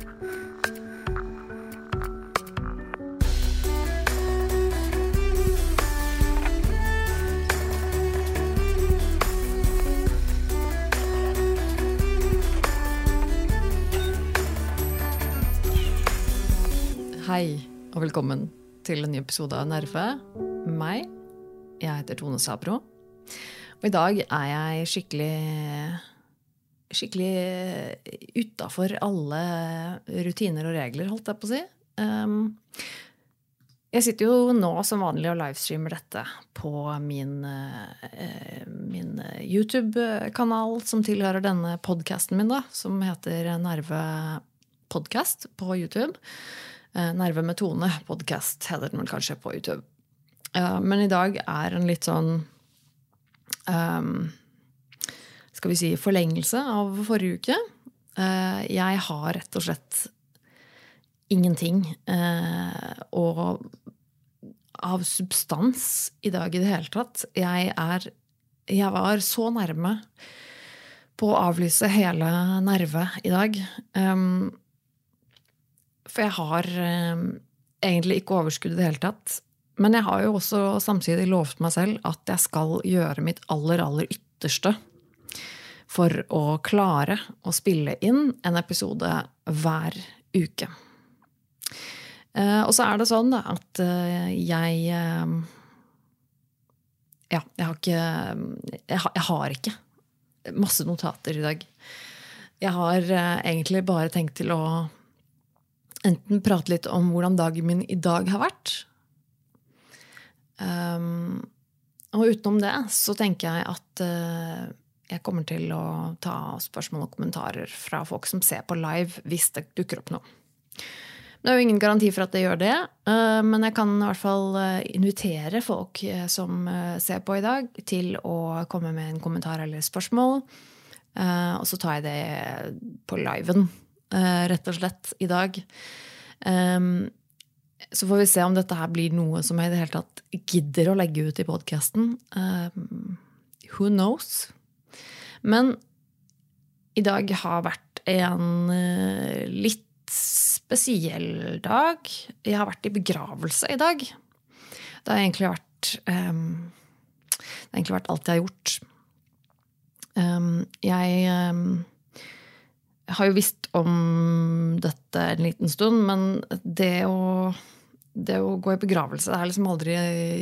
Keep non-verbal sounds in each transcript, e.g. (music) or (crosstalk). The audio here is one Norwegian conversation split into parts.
Hei, og velkommen til en ny episode av Nerve. Meg. Jeg heter Tone Sabro. Og i dag er jeg skikkelig Skikkelig utafor alle rutiner og regler, holdt jeg på å si. Um, jeg sitter jo nå som vanlig og livestreamer dette på min, uh, min YouTube-kanal som tilhører denne podkasten min, da, som heter Nerve Podcast på YouTube. Uh, Nerve med Tone podcast heter den vel kanskje på YouTube. Men i dag er en litt sånn um, Skal vi si forlengelse av forrige uke. Uh, jeg har rett og slett ingenting og av substans i dag i det hele tatt. Jeg er Jeg var så nærme på å avlyse hele Nerve i dag. Um, for jeg har um, egentlig ikke overskudd i det hele tatt. Men jeg har jo også samtidig lovt meg selv at jeg skal gjøre mitt aller, aller ytterste for å klare å spille inn en episode hver uke. Uh, og så er det sånn at uh, jeg uh, Ja, jeg har ikke jeg har, ikke masse notater i dag. Jeg har egentlig bare tenkt til å enten prate litt om hvordan dagen min i dag har vært, Um, og utenom det så tenker jeg at uh, jeg kommer til å ta spørsmål og kommentarer fra folk som ser på live, hvis det dukker opp noe. Det er jo ingen garanti for at det gjør det, uh, men jeg kan i hvert fall uh, invitere folk som ser på i dag, til å komme med en kommentar eller spørsmål. Og så tar jeg det på liven, rett og slett, i dag. Så får vi se om dette her blir noe som jeg i det hele tatt gidder å legge ut i podkasten. Who knows? Men i dag har vært en uh, litt spesiell dag. Jeg har vært i begravelse i dag. Det har egentlig vært um, Det har egentlig vært alt jeg har gjort. Um, jeg um, har jo visst om dette en liten stund, men det å det å gå i begravelse det er liksom aldri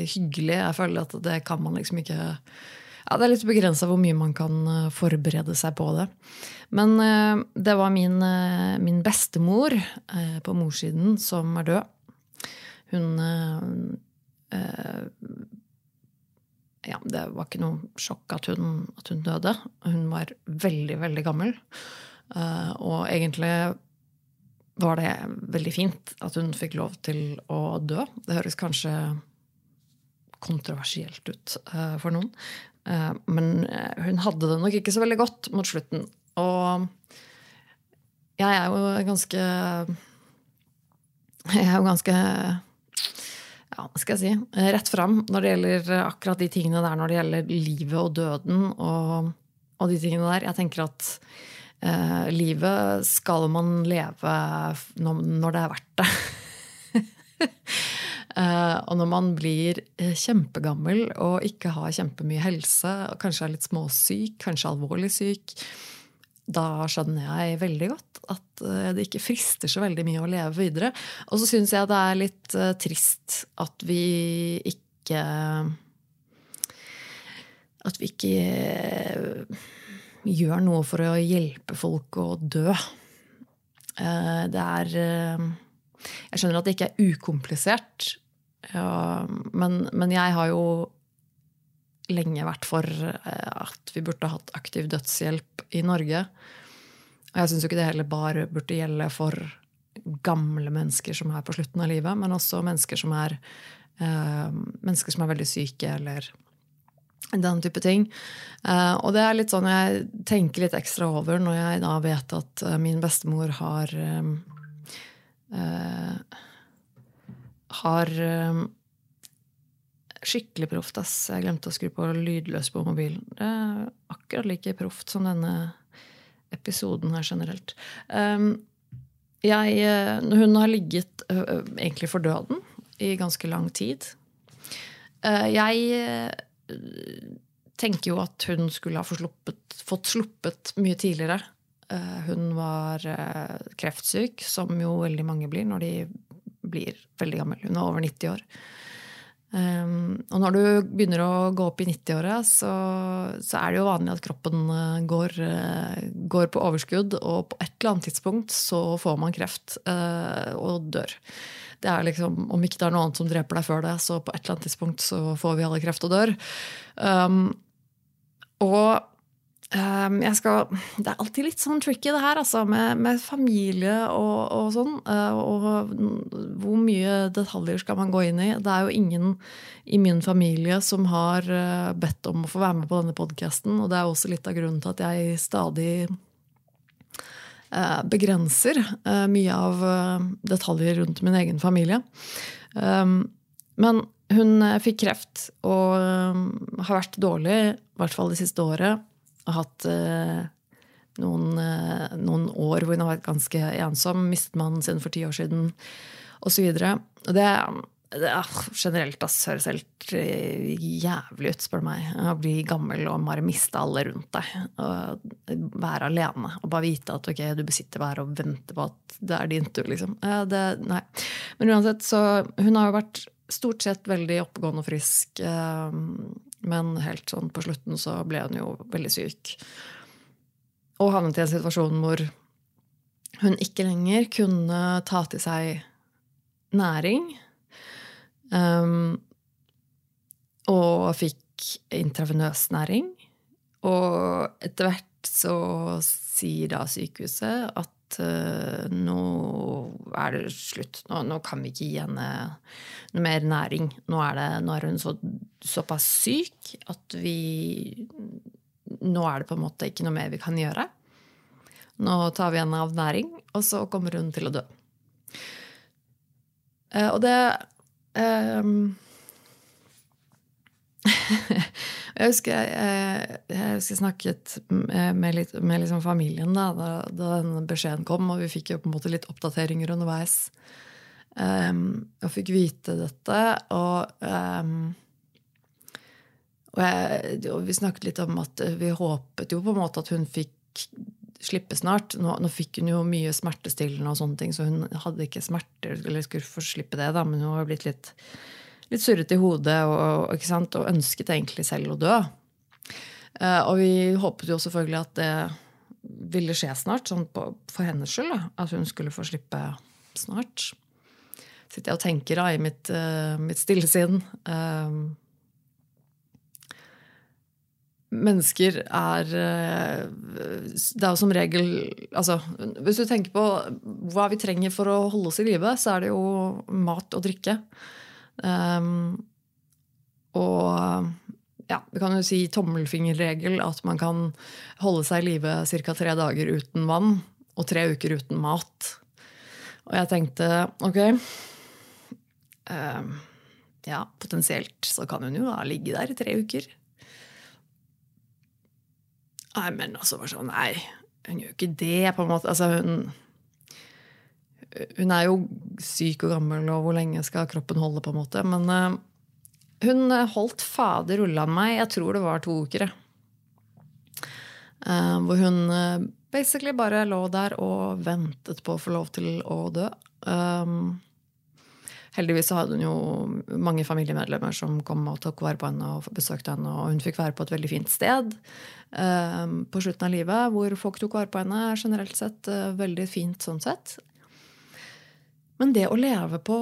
hyggelig. Jeg føler at det kan man liksom ikke ja, Det er litt begrensa hvor mye man kan eh, forberede seg på det. Men eh, det var min, eh, min bestemor på morssiden som er død. Hun ja, Det var ikke noe sjokk at hun, at hun døde. Hun var veldig, veldig gammel. Og egentlig var det veldig fint at hun fikk lov til å dø. Det høres kanskje kontroversielt ut for noen. Uh, men eh, hun hadde det nok ikke så veldig godt mot slutten. Og jeg er jo ganske Jeg er jo ganske ja, hva skal jeg si, rett fram når det gjelder akkurat de tingene der når det gjelder livet og døden og, og de tingene der. Jeg tenker at eh, livet skal man leve når, når det er verdt det. (laughs) eh, og når man blir eh, kjempegammel og ikke har kjempemye helse, og kanskje er litt småsyk, kanskje alvorlig syk, da skjønner jeg veldig godt at eh, det ikke frister så veldig mye å leve videre. Og så syns jeg det er litt trist at vi ikke At vi ikke gjør noe for å hjelpe folk å dø. Det er Jeg skjønner at det ikke er ukomplisert, men, men jeg har jo lenge vært for eh, at vi burde hatt aktiv dødshjelp i Norge. Og jeg syns ikke det heller bare burde gjelde for gamle mennesker som er på slutten av livet, men også mennesker som er, mennesker som er veldig syke eller den type ting. Eh, og det er litt sånn jeg tenker litt ekstra over når jeg da vet at uh, min bestemor har uh, Har um, skikkelig proft, ass. Jeg glemte å skru på lydløs på mobilen. Det er akkurat like proft som denne episoden her generelt. Um, jeg, eh, Hun har ligget egentlig for døden i ganske lang tid. Eh, Jeg tenker jo at hun skulle ha fått sluppet, fått sluppet mye tidligere. Eh, Hun var eh, kreftsyk, som jo veldig mange blir når de blir veldig gammel. Hun er over 90 år. Um, og når du begynner å gå opp i 90-åra, så, så er det jo vanlig at kroppen eh, går, går på overskudd, og på et eller annet tidspunkt så får man kreft og dør. Det er liksom, Om ikke det er noe annet som dreper deg før det, så på et eller annet tidspunkt så får vi alle kreft og dør. Um, og skal Det er alltid litt sånn tricky, det her, altså, med, med familie og, og sånn. uh, og hvor mye detaljer skal man gå inn i? Det er jo ingen i min familie som har uh, bedt om å få være med på denne podkasten. Og det er også litt av grunnen til at jeg stadig uh, begrenser mye av detaljer rundt min egen familie. Um, men hun fikk kreft og har vært dårlig, i hvert fall det siste året. Hatt noen, noen, år hvor hun har vært ganske ensom. Mistet mannen sin for ti år siden, osv. Det, det er generelt ass, høres helt jævlig ut, spør du meg. Å bli gammel og bare miste alle rundt deg. Og være alene og bare vite at ok, du besitter bare og venter på at det er din tur. liksom. Det, nei. Men uansett, så hun har jo vært stort sett veldig oppegående og frisk. Men helt sånn på slutten så ble hun jo veldig syk. Og havnet i en situasjon hvor hun ikke lenger kunne ta til seg næring. Um, og fikk intravenøs næring. Og etter hvert så sier da sykehuset at uh, nå er det slutt. Nå, nå, kan vi ikke gi henne noe mer næring. Nå er, det, nå er hun så, såpass syk at vi Nå er det på en måte ikke noe mer vi kan gjøre. Nå tar vi henne av næring, og så kommer hun til å dø. Uh, og det um, jeg husker jeg, jeg, jeg snakket med, litt, med liksom familien da, da, da denne beskjeden kom, og vi fikk jo på en måte litt oppdateringer underveis. Um, og fikk vite dette. Og, um, og, jeg, og, vi snakket litt om at vi håpet jo på en måte at hun fikk slippe snart. Nå, nå, fikk hun jo mye smertestillende, og sånne ting, så hun hadde ikke smerter. eller skulle få slippe det da, Men hun har blitt litt, litt surrete i hodet og, og, ønsket egentlig selv å dø. Uh, og vi håpet jo selvfølgelig at det ville skje snart, sånn på, for hennes skyld. At hun skulle få slippe snart. Sitter jeg og tenker da, i mitt, uh, mitt stille sinn. Uh, mennesker er eh, Det er jo som regel altså, Hvis du tenker på hva vi trenger for å holde oss i live, så er det jo mat og drikke. Um, og ja, vi kan jo si tommelfingerregel at man kan holde seg i live ca. tre dager uten vann og tre uker uten mat. Og jeg tenkte ok um, Ja, potensielt så kan hun jo da ligge der i tre uker. Nei, men altså bare sånn Nei, hun gjør jo ikke det, på en måte. Altså, hun Hun er jo syk og gammel, og hvor lenge skal kroppen holde, på en måte. Men uh, hun holdt fader ullan meg, jeg tror det var to uker, uh, hvor hun uh, basically bare lå der og ventet på å få lov til å dø. Um, heldigvis så hadde hun jo mange familiemedlemmer som kom og tok vare på henne og besøkte henne, og hun fikk være på et veldig fint sted. Ehm, på slutten av livet, hvor folk tok vare på henne, er generelt sett uh, veldig fint sånn sett. Men det å leve på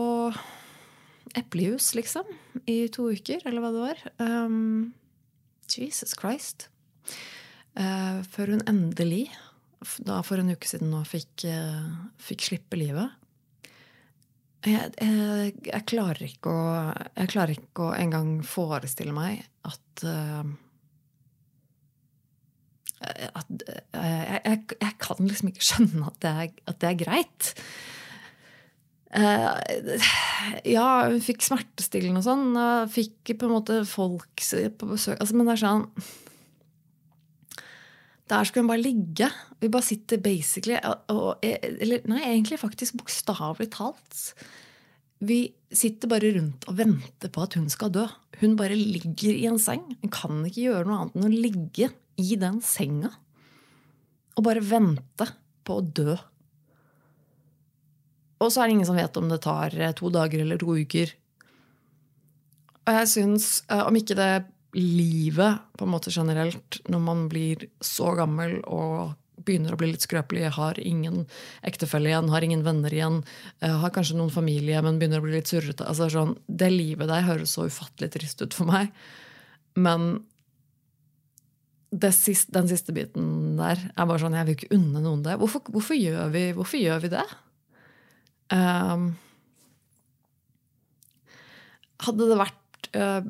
eplejus, liksom, i to uker, eller hva det var um, Jesus Christ. Uh, før hun endelig, da for en uke siden nå, fikk, uh, fikk slippe livet. Jeg, jeg, jeg, klarer ikke å Jeg klarer ikke å engang forestille meg at uh, at, jeg, jeg, kan liksom ikke skjønne at det er, at det er greit. Uh, ja, hun fikk smertestillende og sånn. Og fikk på en måte folk på besøk altså, Men det er sånn Der skulle hun bare ligge. Vi bare sitter basically og, Eller nei, egentlig faktisk bokstavelig talt. Vi sitter bare rundt og venter på at hun skal dø. Hun bare ligger i en seng. Hun kan ikke gjøre noe annet enn å ligge i den senga og bare vente på å dø. Og så er det ingen som vet om det tar eh, to dager eller to uker. Og jeg syns, eh, om ikke det livet på en måte generelt, når man blir så gammel og begynner å bli litt skrøpelig, har ingen ektefelle igjen, har ingen venner igjen, eh, har kanskje noen familie, men begynner å bli litt surrete altså sånn, Det livet der høres så ufattelig trist ut for meg. Men siste, den siste biten der er bare sånn Jeg vil ikke unne noen det. Hvorfor, hvorfor, gjør, vi, hvorfor gjør, vi, det? Um, hadde det vært uh,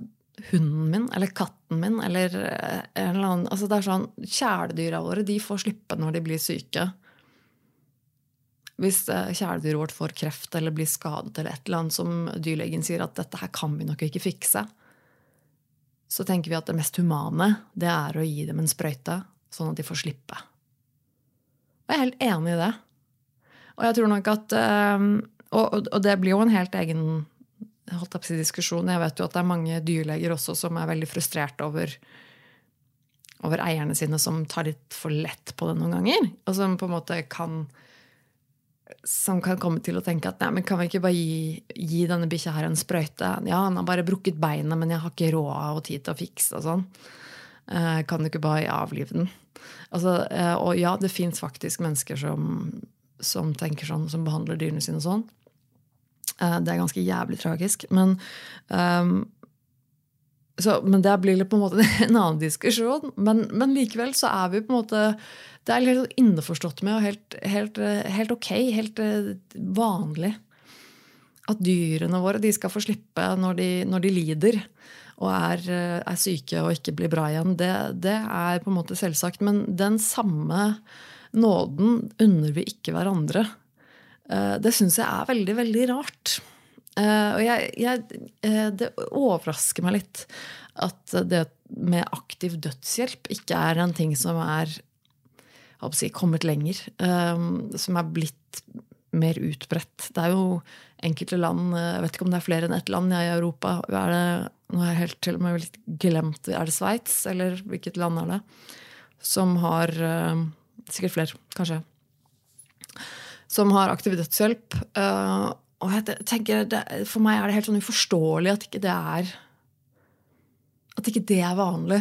hunden min eller katten min eller uh, en eller annen altså det er sånn, Kjæledyra våre de får slippe når de blir syke. Hvis uh, kjæledyret vårt får kreft eller blir skadet eller et eller annet som dyrlegen sier at dette her kan vi nok ikke fikse, så tenker vi at det mest humane det er å gi dem en sprøyte, sånn at de får slippe. Og jeg er helt enig i det. Og jeg tror nok at ehm, Og, og det blir jo en helt egen holdt jeg diskusjon. Jeg vet jo at det er mange dyrleger også som er veldig frustrert over, over eierne sine som tar litt for lett på det noen ganger. Og som på en måte kan som kan komme til å tenke at nei, men kan vi ikke bare gi, gi denne bikkja her en sprøyte? Ja, han har bare brukket beinet, men jeg har ikke råd og tid til å fikse og sånn. Eh, kan du ikke bare avlive den? Altså, eh, og ja, det fins faktisk mennesker som, som, tenker sånn, som behandler dyrene sine sånn. Eh, det er ganske jævlig tragisk. Men, um, så, men det blir litt på en måte (laughs) en annen diskusjon. Men, men likevel så er vi på en måte det er litt innforstått med og helt, helt, helt, ok, helt eh, vanlig. At dyrene våre de skal få slippe når de, når de lider og er, eh, er, syke og ikke blir bra igjen. Det, det, er på en måte selvsagt. Men den samme nåden unner vi ikke hverandre. Eh, det syns jeg er veldig, veldig rart. Og jeg, jeg, det overrasker meg litt at det med aktiv dødshjelp ikke er en ting som er si, kommet lenger. Som er blitt mer utbredt. Det er jo enkelte land Jeg vet ikke om det er flere enn ett land i Europa. Er det, nå har jeg helt til og med litt glemt Er det Sveits, eller hvilket land er det? Som har Sikkert flere, kanskje. Som har aktiv dødshjelp. Uh, og jeg tenker, det, For meg er det helt sånn uforståelig at ikke det er At ikke det er vanlig.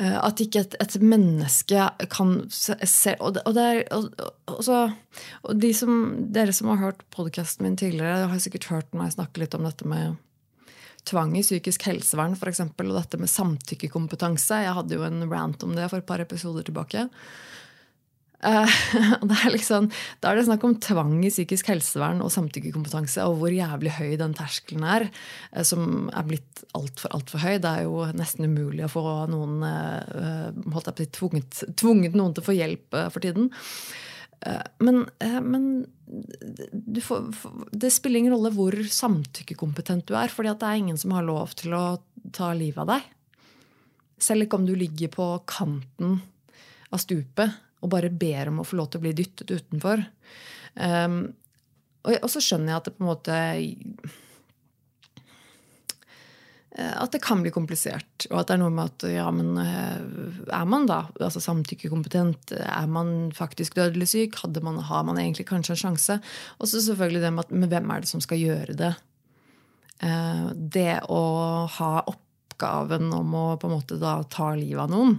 Eh, at ikke et, et menneske kan se Og, det, og, det er, og, og, så, de som, dere som har hørt podkasten min tidligere, har sikkert hørt meg snakke litt om dette med tvang i psykisk helsevern for eksempel, og dette med samtykkekompetanse. Jeg hadde jo en rant om det for et par episoder tilbake. (laughs) Uh, er liksom, da er det snakk om tvang i psykisk helsevern og samtykkekompetanse, og hvor jævlig høy den terskelen er, uh, som er blitt altfor alt for høy. Det er jo nesten umulig å få noen uh, holdt jeg på tvunget, tvunget noen til å få hjelp for tiden. Men, men får, det spiller ingen rolle hvor samtykkekompetent du er, fordi det er ingen som har lov til å ta livet av deg. Selv ikke om du ligger på kanten av stupet og bare ber om å få lov til å bli dyttet utenfor. Um, og, så skjønner jeg at det på en måte eh, At det kan bli komplisert. Og at det er noe med at ja, men eh, er man da altså samtykkekompetent? Er man faktisk dødelig syk? Man, har man egentlig kanskje en sjanse? Og så selvfølgelig det med, at, men hvem er det som skal gjøre det? Uh, det å ha oppgaven om å på en måte da ta livet av noen,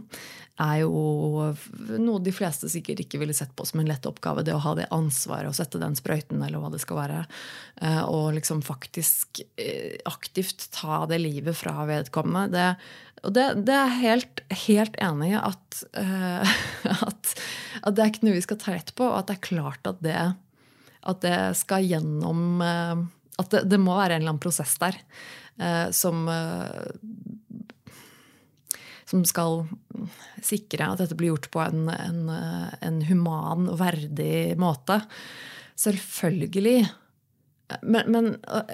er jo noe de fleste sikkert ikke ville sett på som en lett oppgave. Det å ha det ansvaret å sette den sprøyten, eller hva det skal være. Eh, og liksom faktisk eh, aktivt ta det livet fra vedkommende. Det, og det, det er helt, helt enig i at, uh, (laughs) at, at, det er ikke noe vi skal ta rett på, og at det er klart at det, at det skal gjennom At det, det, må være en eller annen prosess der som som skal sikre at dette blir gjort på en, en, en human og verdig måte. Selvfølgelig. Men, men,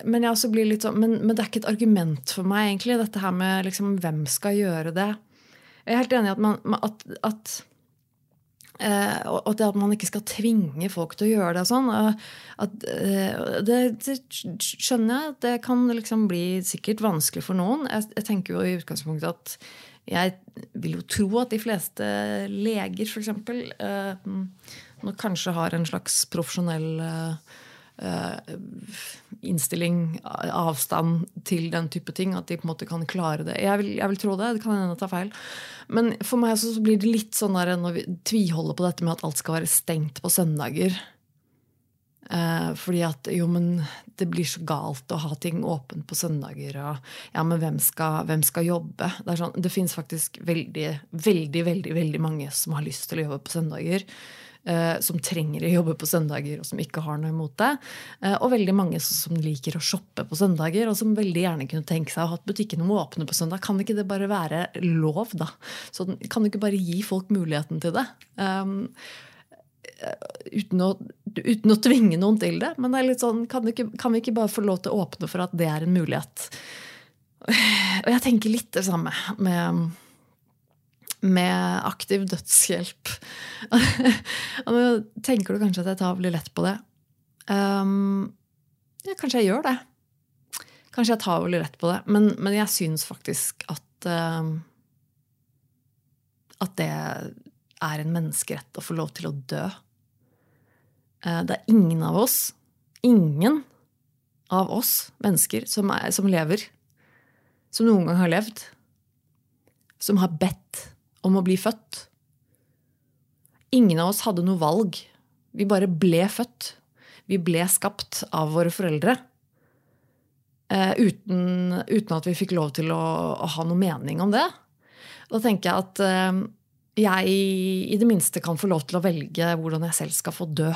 men, sånn, men, det er ikke et argument for meg, egentlig, dette her med liksom, hvem skal gjøre det. Jeg er helt enig i at, man, at, at Uh, og det at man ikke skal tvinge folk til å gjøre det. sånn, at, eh, det, det, skjønner jeg. Det kan liksom bli sikkert vanskelig for noen. Jeg, jeg, tenker jo i utgangspunktet at jeg vil jo tro at de fleste leger, f.eks., uh, kanskje har en slags profesjonell Eh, innstilling, avstand til den type ting. At de på en måte kan klare det. Jeg vil, jeg vil tro det. Det kan hende jeg tar feil. Men for meg så blir det litt sånn der når vi tviholder på dette med at alt skal være stengt på søndager. Eh, fordi at jo, men det blir så galt å ha ting åpent på søndager. Og ja, men hvem skal, hvem skal jobbe? Det, er sånn, det fins faktisk veldig, veldig, veldig, veldig mange som har lyst til å jobbe på søndager. Eh, som trenger å jobbe på søndager, og som ikke har noe imot det. Eh, og veldig mange som liker å shoppe på søndager, og som veldig gjerne kunne tenke seg å ha butikkene åpne på søndag. Kan ikke det bare være lov, da? Så kan du ikke bare gi folk muligheten til det? Um, uten, å, uten, å, tvinge noen til det. Men det er litt sånn, kan, ikke, kan vi ikke bare få lov til å åpne for at det er en mulighet? Og jeg tenker litt det samme med med aktiv dødshjelp. (laughs) Nå tenker du kanskje at jeg tar veldig lett på det. Um, ja, kanskje jeg gjør det. Kanskje jeg tar veldig lett på det. Men, men jeg syns faktisk at uh, At det er en menneskerett å få lov til å dø. Uh, det er ingen av oss, ingen av oss mennesker som, er, som lever, som noen gang har levd, som har bedt om å bli født. Ingen av oss hadde noe valg. Vi bare ble født. Vi ble skapt av våre foreldre. Uh, uten, uten, at vi fikk lov til å, å, ha noe mening om det. Da tenker jeg at uh, jeg i det minste kan få lov til å velge hvordan jeg selv skal få dø.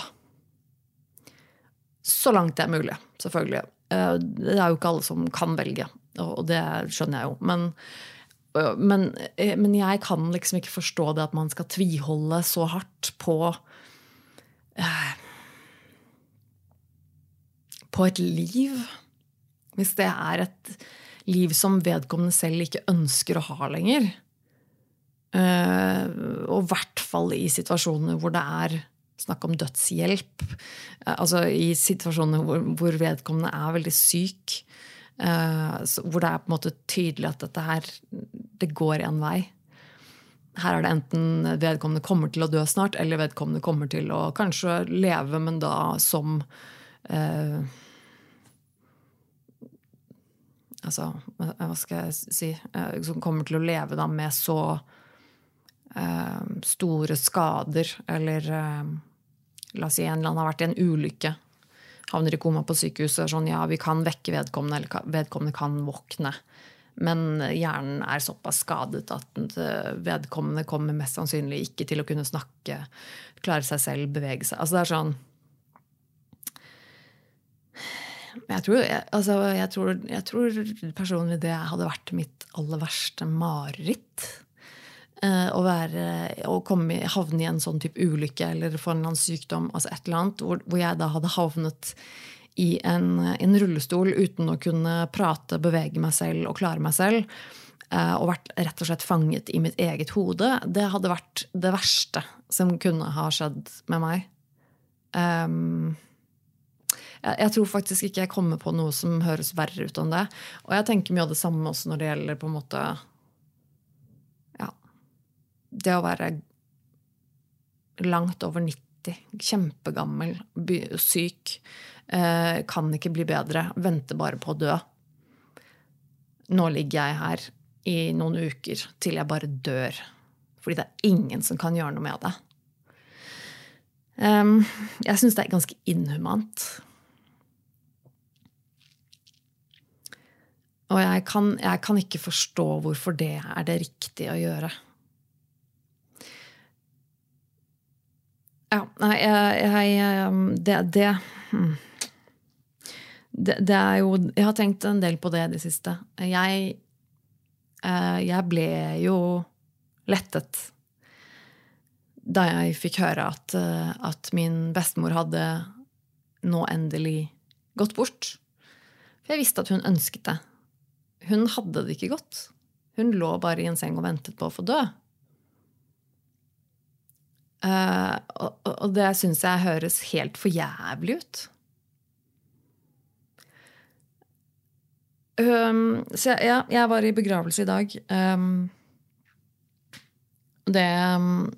Så langt det er mulig, selvfølgelig. Uh, det er jo ikke alle som kan velge, og det skjønner jeg jo. Men men, eh, men, jeg kan liksom ikke forstå det at man skal tviholde så hardt på eh, På et liv. Hvis det er et liv som vedkommende selv ikke ønsker å ha lenger. Eh, og i hvert fall i situasjoner hvor det er snakk om dødshjelp. Altså i situasjoner hvor, hvor vedkommende er veldig syk. Uh, hvor det er på en måte tydelig at dette her det går en vei. Her er det enten vedkommende kommer til å dø snart, eller vedkommende kommer til å kanskje leve, men da som eh, Altså, hva skal jeg si eh, Som kommer til å leve da med så store skader, eller La oss si en eller annen har vært i en ulykke havner i koma på sykehuset. Sånn, ja, vi kan vekke vedkommende, eller vedkommende kan våkne. Men hjernen er såpass skadet at vedkommende kommer mest sannsynlig ikke til å kunne snakke, klare seg selv, bevege seg. Altså det er sånn jeg tror, jeg, altså, jeg, tror, jeg tror, personlig det hadde vært mitt aller verste mareritt. Eh, å, være, å komme, havne i en sånn type ulykke eller få en eller annen sykdom, altså et eller annet, hvor, hvor jeg da hadde havnet i en, en, rullestol uten å kunne prate, bevege meg selv og klare meg selv, eh, og vært rett og slett fanget i mitt eget hode, det hadde vært det verste som kunne ha skjedd med meg. Um, jeg, jeg, tror faktisk ikke jeg kommer på noe som høres verre ut enn det. Og jeg tenker mye av det samme også når det gjelder på en måte Ja. det å være langt over 90, kjempegammel, syk, kan ikke bli bedre, venter bare på å dø. Nå ligger jeg her i noen uker til jeg bare dør. Fordi det er ingen som kan gjøre noe med det. jeg syns det er ganske inhumant. Og jeg kan, jeg kan ikke forstå hvorfor det er det riktige å gjøre. Ja, nei, jeg, jeg det, det, hmm. Det, det er jo Jeg har tenkt en del på det i det siste. Jeg, eh, jeg ble jo lettet da jeg fikk høre at, eh, at min bestemor hadde nå endelig gått bort. For jeg visste at hun ønsket det. Hun hadde det ikke godt. Hun lå bare i en seng og ventet på å få dø. Uh, og, og, det syns jeg høres helt for jævlig ut. Um, så ja, jeg var i begravelse i dag. Um, det um,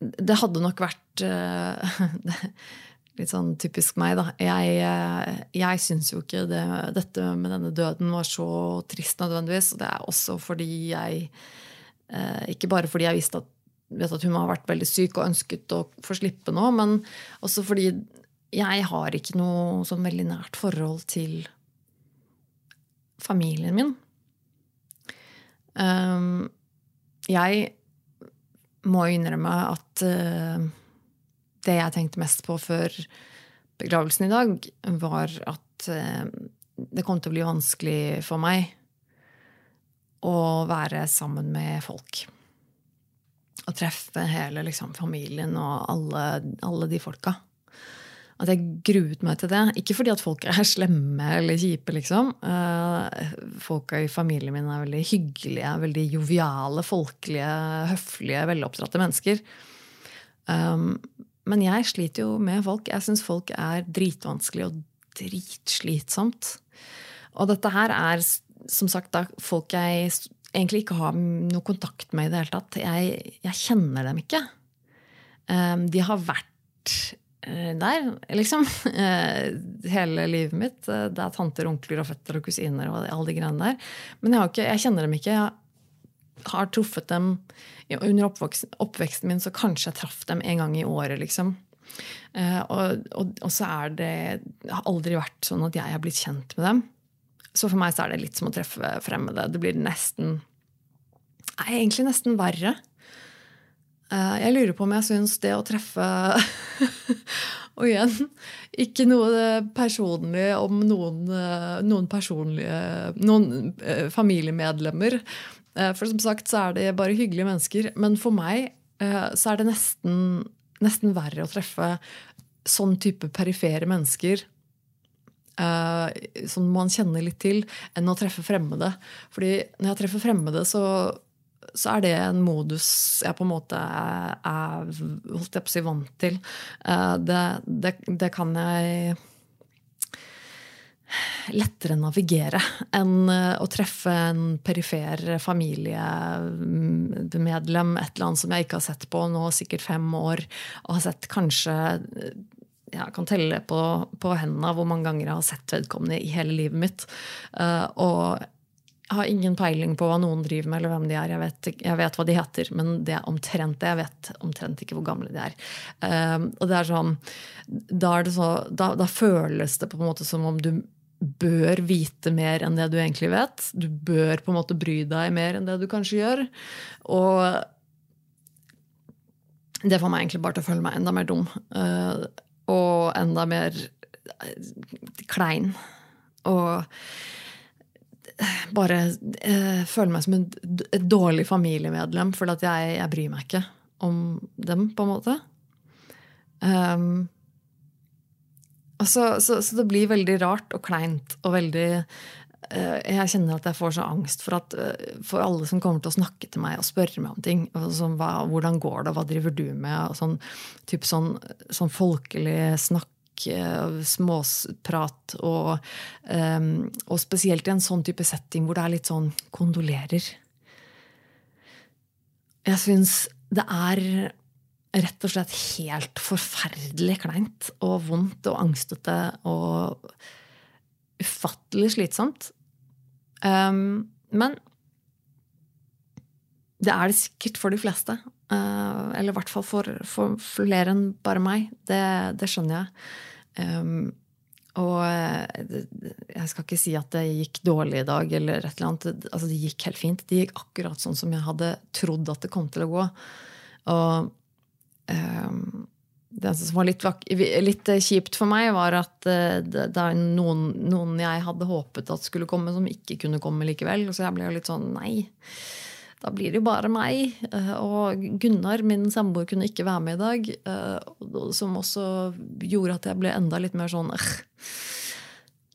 Det hadde nok vært uh, (laughs) Litt sånn typisk meg, da. Jeg, uh, jeg syns jo ikke det, dette med denne døden var så trist nødvendigvis. Og det er også fordi jeg uh, Ikke bare fordi jeg visste at, vet at hun har vært veldig syk og ønsket å få slippe nå, men også fordi jeg har ikke noe sånn veldig nært forhold til familien min. Um, jeg må innrømme at uh, det jeg tenkte mest på før begravelsen i dag, var at uh, det kom til å bli vanskelig for meg å være sammen med folk. Å treffe hele liksom, familien og alle, alle de folka at jeg gruet meg til det. Ikke fordi at folk er (laughs) slemme eller kjipe, liksom. Uh, folka i familien min er veldig hyggelige, veldig joviale, folkelige, høflige, veloppdratte mennesker. Um, men jeg sliter jo med folk. Jeg syns folk er dritvanskelig og dritslitsomt. Og dette her er som sagt da folk jeg egentlig ikke har noe kontakt med i det hele tatt. Jeg, jeg kjenner dem ikke. Um, de har vært Eh, der, liksom. (laughs) Eh, hele livet mitt. Eh, det er tanter, onkler og fetter og kusiner og alle de greiene der. Men jeg, ikke, jeg, kjenner dem ikke. Jeg har truffet dem under oppveksten, oppveksten min, så kanskje jeg traff dem en gang i året, liksom. Og, og, og, så er det Det har aldri vært sånn at jeg har blitt kjent med dem. Så for meg så er det litt som å treffe fremmede. Det blir nesten Nei, egentlig nesten verre. Eh, jeg lurer på om jeg syns det å treffe (laughs) Og igjen, ikke noe personlig om noen, eh, noen personlige Noen eh, familiemedlemmer. For som sagt så er det bare hyggelige mennesker. Men for meg så er det nesten, nesten verre å treffe sånn type perifere mennesker som man kjenner litt til, enn å treffe fremmede. Fordi når jeg treffer fremmede, så så er det en modus jeg på en måte er, holdt jeg på å si, vant til. Eh, det, det, det, kan jeg lettere navigere enn eh, å treffe en perifer familiemedlem, et eller annet som jeg ikke har sett på nå sikkert fem år, og har sett kanskje jeg kan telle på, på hendene hvor mange ganger jeg har sett vedkommende i hele livet mitt. Og har ingen peiling på hva noen driver med, eller hvem de er. Jeg vet, jeg vet hva de heter, men det er omtrent det. Jeg vet omtrent ikke hvor gamle de er. Um, og det er sånn, da, er det så, da, da, føles det på en måte som om du bør vite mer enn det du egentlig vet. Du bør på en måte bry deg mer enn det du kanskje gjør. Og det får meg egentlig bare til å føle meg enda mer dum. Uh, og enda mer klein. Og bare eh, føler meg som en, et dårlig familiemedlem, for jeg, jeg, bryr meg ikke om dem, på en måte. Um, så, så, så, det blir veldig rart og kleint og veldig uh, Jeg kjenner at jeg får så angst for, at, uh, for alle som kommer til å snakke til meg og spørre meg om ting. Sånn, hva, hvordan går det, hva driver du med? Og sånn, typ sånn, sånn folkelig snakk Eh, småprat, og, um, og spesielt i en sånn type setting hvor det er litt sånn kondolerer. Jeg syns det er rett og slett helt forferdelig kleint og vondt og angstete og ufattelig slitsomt. Um, men det er det sikkert for de fleste. Uh, eller i hvert fall for, for, flere enn bare meg. Det, det skjønner jeg. Um, og eh, jeg skal ikke si at det gikk dårlig i dag, eller et eller annet. Altså, det gikk helt fint. Det gikk akkurat sånn som jeg hadde trodd at det kom til å gå. Og um, det som var litt, litt, kjipt for meg, var at eh, det, det er noen, noen, jeg hadde håpet at skulle komme, som ikke kunne komme likevel. Så jeg ble jo litt sånn nei da blir det jo bare meg. Eh, og Gunnar, min samboer, kunne ikke være med i dag. Eh, som også gjorde at jeg ble enda litt mer sånn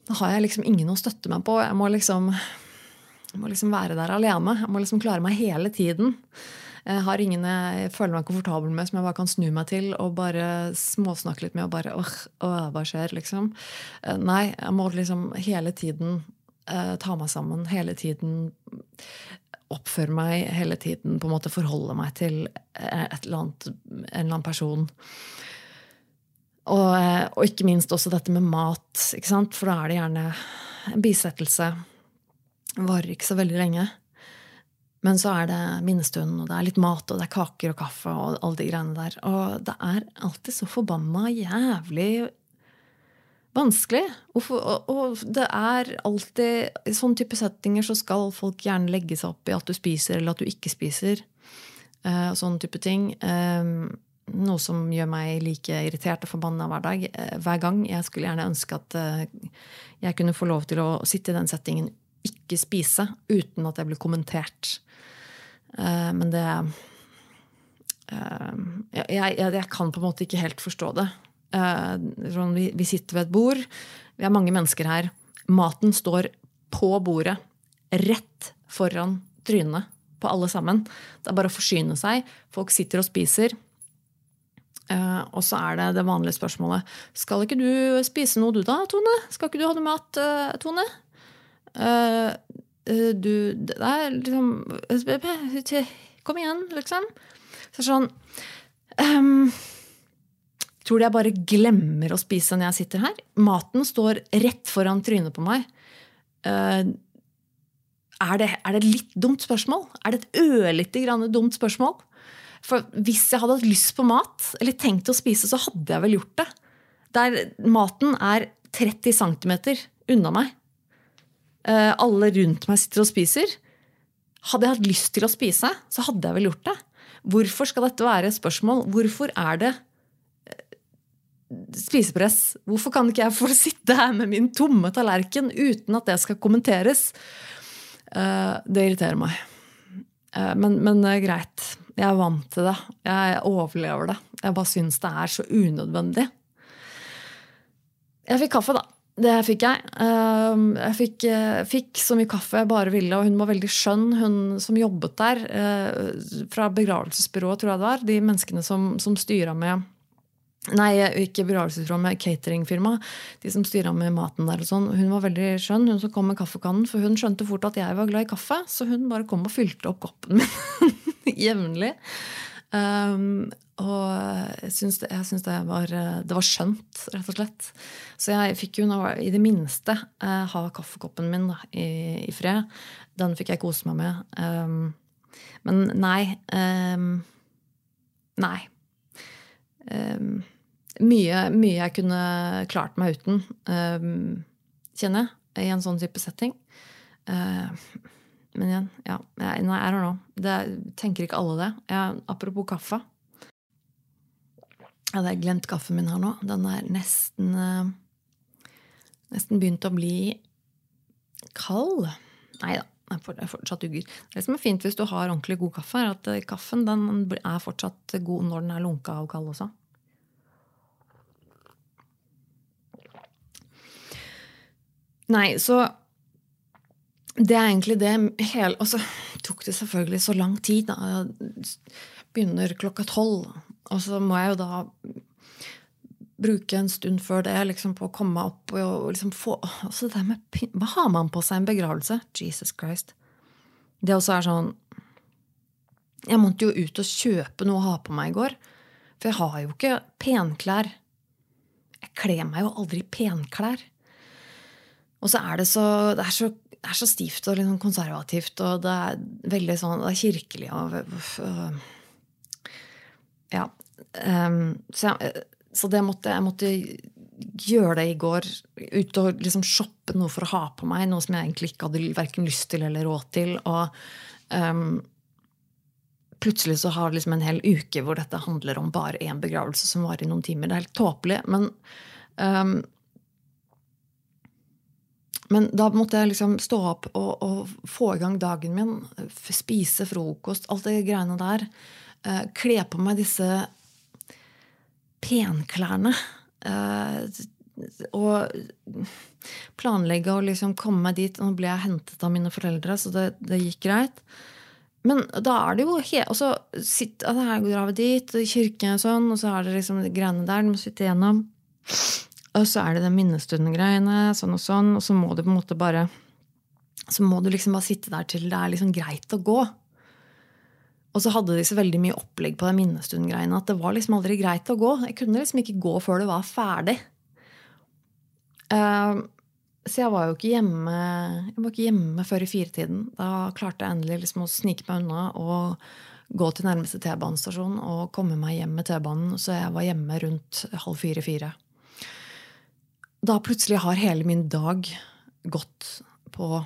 Da har jeg liksom ingen å støtte meg på. Jeg må liksom, jeg må liksom være der alene. Jeg må liksom klare meg hele tiden. Jeg har ingen jeg føler meg komfortabel med, som jeg bare kan snu meg til og bare småsnakke litt med. og bare, åh, åh, Hva skjer, liksom? Eh, nei, jeg må liksom hele tiden uh, ta meg sammen. Hele tiden oppføre meg, hele tiden på en måte forholde meg til et eller annet, en eller annen person. Og, og, ikke minst også dette med mat, for da er det gjerne en bisettelse. Varer ikke så veldig lenge. Men så er det minnestund, og det er litt mat, og det er kaker og kaffe og alle de greiene der. Og det er alltid så forbanna jævlig vanskelig. Og, og, det er alltid I sånne type settinger så skal folk gjerne legge seg opp i at du spiser eller at du ikke spiser. Uh, sånne type ting. Um, noe som gjør meg like irritert og forbanna hver dag. Eh, hver gang. Jeg skulle gjerne ønske at eh, jeg kunne få lov til å sitte i den settingen, ikke spise, uten at jeg blir kommentert. Men det jeg, jeg, jeg kan på en måte ikke helt forstå det. Sånn, vi sitter ved et bord. Vi er mange mennesker her. Maten står på bordet. Rett foran trynet på alle sammen. Det er bare å forsyne seg. Folk sitter og spiser. Uh, og så er det det vanlige spørsmålet Skal ikke du spise noe, du da, Tone? Skal ikke du ha noe mat, uh, Tone? Du Det er liksom Kom igjen, liksom. Så sånn um, Tror du jeg bare glemmer å spise når jeg sitter her? Maten står rett foran trynet på meg. Er det, er det et litt dumt spørsmål? Er det et ørlite grann dumt spørsmål? For hvis jeg hadde hatt lyst på mat, eller tenkt å spise, så hadde jeg vel gjort det. Der maten er 30 cm unna meg. Eh, alle rundt meg sitter og spiser. Hadde jeg hatt lyst til å spise, så hadde jeg vel gjort det. Hvorfor skal dette være et spørsmål? Hvorfor er det eh, spisepress? Hvorfor kan ikke jeg få sitte her med min tomme tallerken uten at det skal kommenteres? Eh, det irriterer meg. Men, men greit. Jeg er vant til det. Jeg overlever det. Jeg bare syns det er så unødvendig. Jeg fikk kaffe, da. Det fikk jeg. Jeg fikk, eh, fikk, så mye kaffe jeg bare ville, og hun var veldig skjønn, hun som jobbet der. Eh, fra begravelsesbyrået, tror jeg det var. De menneskene som, som styra med Nei, ikke begravelsesbyrå, med cateringfirma. De som styra med maten der og sånn. Hun var veldig skjønn, hun som kom med kaffekannen. For hun skjønte fort at jeg var glad i kaffe, så hun bare kom og fylte opp koppen min (laughs) jevnlig. Um, og jeg syns, det, jeg syns det, var, det, var, skjønt, rett og slett. Så jeg fikk jo i det minste uh, ha kaffekoppen min da, i, i, fred. Den fikk jeg kose meg med. Um, men nei. Um, nei. Mye, mye jeg kunne klart meg uten, um, kjenner jeg, i en sånn type setting. Uh, men igjen, ja. Jeg, I don't know. Det, tenker ikke alle det. Jeg, apropos kaffe. Jeg hadde glemt kaffen min her nå. Den er nesten uh, Nesten begynt å bli kald. Nei da. Den er fortsatt ugger. Det som er fint hvis du har ordentlig god kaffe, er at kaffen den er fortsatt god når den er lunka og kald også. Nei, så det er egentlig det hele Og så tok det selvfølgelig så lang tid. Da. Begynner klokka tolv, og så må jeg jo da bruke en stund før det liksom på å komme opp og, liksom få altså det med, Hva har man på seg i en begravelse? Jesus Christ. Det også er sånn Jeg måtte jo ut og kjøpe noe å ha på meg i går. For jeg har jo ikke penklær. Jeg kler meg jo aldri i penklær. Og så er det så, det er så, det er så stivt og liksom konservativt, og det er veldig sånn det er kirkelig og Ja. Um, så, jeg, så, det måtte jeg måtte gjøre det i går. Ut og liksom shoppe noe for å ha på meg. Noe som jeg egentlig ikke hadde verken lyst til eller råd til. Og um, plutselig så har liksom en hel uke hvor dette handler om bare én begravelse som varer i noen timer. Det er helt tåpelig. Men um, men da måtte jeg liksom stå opp og, og, få i gang dagen min. Spise frokost, alt det greiene der. Eh, kle på meg disse penklærne. Eh, og planlegge å liksom komme meg dit. Nå ble jeg hentet av mine foreldre, så det, det gikk greit. men da er det jo Og så sitter, vi dit, i kirken og sånn, og så er det liksom greiene der du må sitte igjennom. Og så er det den minnestunden-greiene, sånn og sånn, og så må du på en måte bare Så må du liksom bare sitte der til det er liksom greit å gå. Og så hadde de så veldig mye opplegg på den minnestund-greiene at det var liksom aldri greit å gå. Jeg kunne liksom ikke gå før det var ferdig. Uh, så jeg var jo ikke hjemme, jeg var ikke hjemme før i firetiden. Da klarte jeg endelig liksom å snike meg unna og gå til nærmeste T-banestasjon og komme meg hjem med T-banen. Så jeg var hjemme rundt halv fire-fire. Da plutselig har hele min dag gått på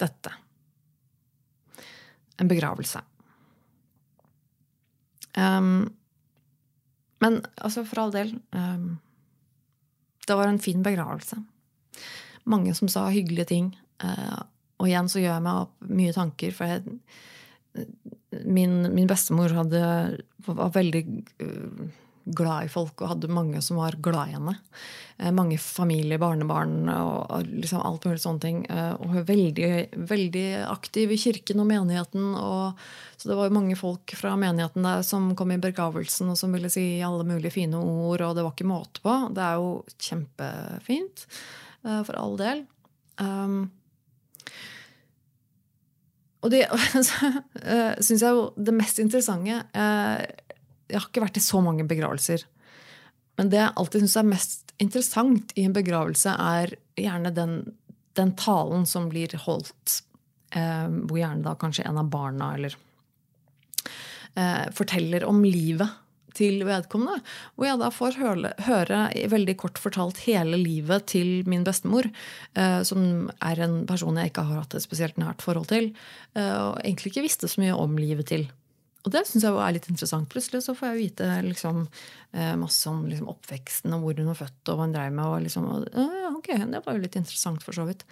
dette. En begravelse. Um, men altså, for all del um, Det var en fin begravelse. Mange som sa hyggelige ting. Uh, og igjen så gjør jeg meg opp mye tanker, for jeg, min, min, bestemor hadde, var veldig uh, glad i folk og hadde mange som var glad i henne. Uh, mange familie, barnebarn og, liksom alt mulig sånne ting. og hun er veldig, veldig aktiv i kirken og menigheten. og så det var jo mange folk fra menigheten der som kom i begravelsen og som ville si alle mulige fine ord, og det var ikke måte på. Det er jo kjempefint, uh, for all del. Um, og det (laughs) syns jeg jo det mest interessante uh, Jeg har ikke vært i så mange begravelser. Men det jeg alltid syns er mest interessant i en begravelse, er gjerne den, den talen som blir holdt. eh, hvor gjerne da kanskje en av barna eller eh, forteller om livet til vedkommende. Hvor jeg da får høre, høre veldig kort fortalt hele livet til min bestemor. Eh, som er en person jeg ikke har hatt et spesielt nært forhold til. Eh, og egentlig ikke visste så mye om livet til. Og det syns jeg er litt interessant. Plutselig så får jeg vite liksom, eh, masse om liksom, oppveksten og hvor hun var født og hva hun dreiv med. Og liksom, og, ok, Det var jo litt interessant, for så vidt.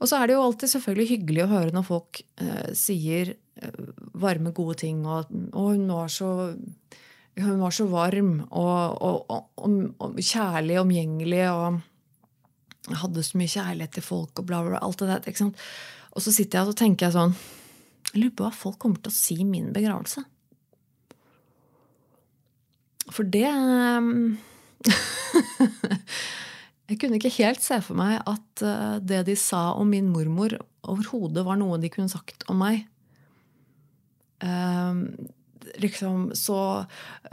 Og så er det jo alltid selvfølgelig hyggelig å høre når folk eh, sier eh, varme, gode ting. Og, og hun, var så, hun var så varm og, og, kjærlig, omgjengelig og hadde så mye kjærlighet til folk og bla, bla, bla. alt det der? Og så sitter jeg og tenker jeg sånn Jeg lurer på hva folk kommer til å si i min begravelse. For det (laughs) Jeg kunne ikke helt se for meg at eh, det de sa om min mormor, overhodet var noe de kunne sagt om meg. Um, liksom så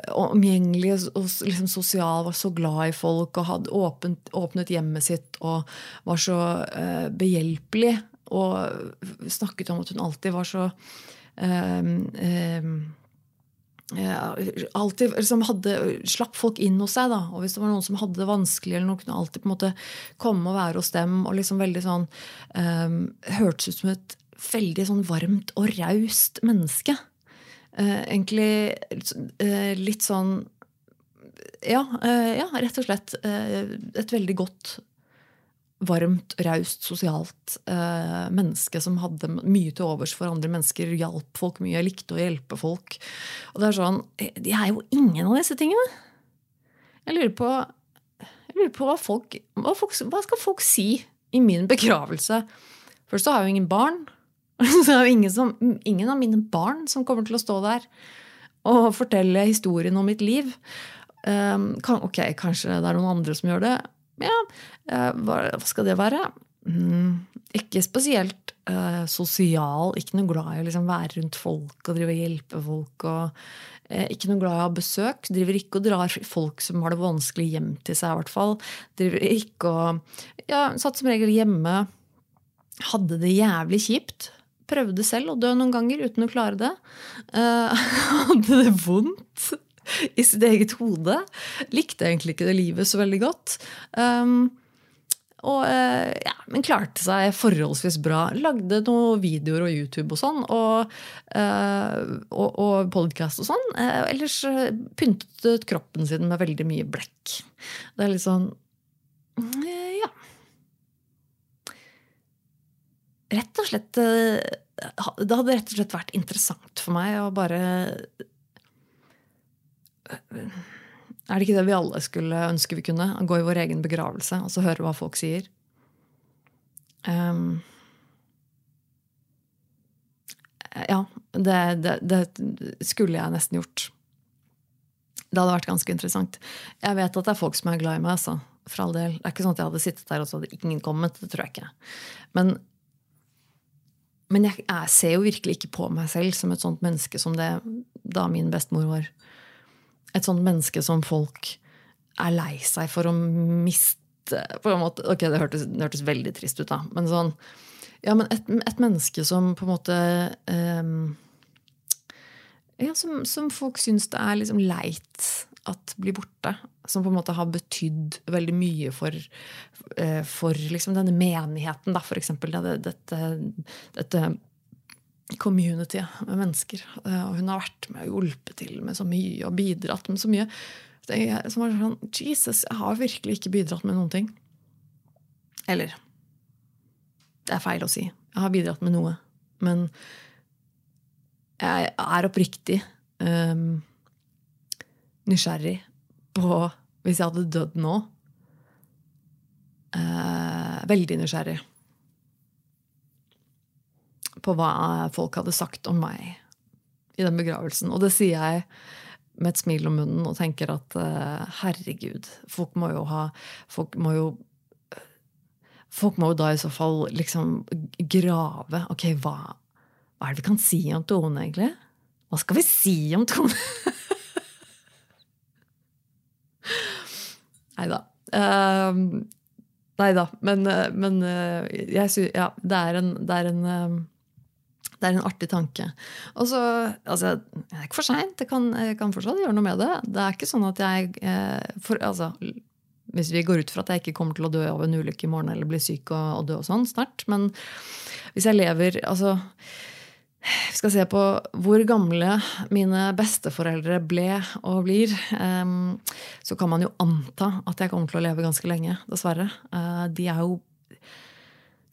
omgjengelig og liksom sosial, var så glad i folk og hadde åpnet, åpnet hjemmet sitt og var så uh, behjelpelig. Og snakket om at hun alltid var så um, um, alltid liksom hadde, slapp folk inn hos seg. da, og Hvis det var noen som hadde det vanskelig, eller noen kunne alltid på en måte komme og være hos dem. og liksom veldig sånn, um, Hørtes ut som et veldig sånn varmt og raust menneske. Uh, egentlig uh, litt sånn ja, uh, ja, rett og slett et veldig godt varmt, raust, sosialt eh, menneske som hadde mye til overs for andre mennesker. Hjalp folk mye, likte å hjelpe folk. Og det er sånn, De er jo ingen av disse tingene. Jeg lurer på, jeg lurer på hva, folk, hva, folk, hva skal folk si i min begravelse? Først så har jeg jo ingen barn. (laughs) Så er jo ingen, som, ingen av mine barn som kommer til å stå der og fortelle historien om mitt liv. Um, kan, ok, kanskje det er noen andre som gjør det. Ja, eh, hva, skal det være? Mm, ikke spesielt uh, sosial. Ikke noe glad i å liksom være rundt folk og drive og hjelpe folk. og uh, Ikke noe glad i å ha besøk. Driver ikke og drar folk som har det vanskelig, hjem til seg. i hvert fall. Driver ikke og, ja, Satt som regel hjemme. Hadde det jævlig kjipt. Prøvde selv å dø noen ganger uten å klare det. (laughs) Hadde det vondt (laughs) i sitt eget hode. Likte egentlig ikke det livet så veldig godt. Um, og, uh, ja, men klarte seg forholdsvis bra. Lagde noen videoer og YouTube og sånn. Og, uh, og, og podkast og sånn. Uh, ellers pyntet kroppen sin med veldig mye blekk. Det er litt sånn Ja. Rett og slett Det hadde rett og slett vært interessant for meg å bare er det ikke det vi alle skulle ønske vi kunne? Gå i vår egen begravelse og så høre hva folk sier? Um, ja, det, det, det, skulle jeg nesten gjort. Det hadde vært ganske interessant. Jeg vet at det er folk som er glad i meg. altså, for all del. Det er ikke sånn at jeg hadde sittet der og så hadde ingen kommet. Det tror jeg ikke. Men, men jeg, jeg, ser jo virkelig ikke på meg selv som et sånt menneske som det da min bestemor var. Et sånt menneske som folk er lei seg for å miste på en måte, Ok, det hørtes, det hørtes veldig trist ut, da. Men sånn ja, men et, et, menneske som på en måte um, ja, som, som, folk syns det er liksom leit at blir borte. Som på en måte har betydd veldig mye for, uh, for liksom denne menigheten, da, for eksempel. Det, dette, dette communityet med mennesker. Uh, og hun har vært med og hjulpet til med så mye og bidratt med så mye. Som var sånn Jesus, jeg har virkelig ikke bidratt med noen ting. Eller det er feil å si. Jeg har bidratt med noe. Men jeg er oppriktig um, nysgjerrig på Hvis jeg hadde dødd nå uh, Veldig nysgjerrig på hva folk hadde sagt om meg i den begravelsen. Og det sier jeg med et smil om munnen og tenker at uh, herregud, folk må jo ha Folk må jo Folk må jo da i så fall liksom grave. Ok, hva, hva er det vi kan si om Tone, egentlig? Hva skal vi si om Tone? (laughs) nei da. Uh, nei da. Men, men uh, jeg syns Ja, det er en, det er en uh, det er en artig tanke. Og så, altså, Det er ikke for seint. Jeg, jeg, kan fortsatt gjøre noe med det. Det er ikke sånn at jeg eh, for, altså, hvis vi går ut fra at jeg ikke kommer til å dø av en ulykke i morgen eller bli syk og, og dø og sånn snart. Men hvis jeg lever altså, vi skal se på hvor gamle mine besteforeldre ble og blir. Um, så kan man jo anta at jeg kommer til å leve ganske lenge, dessverre. Uh, de er jo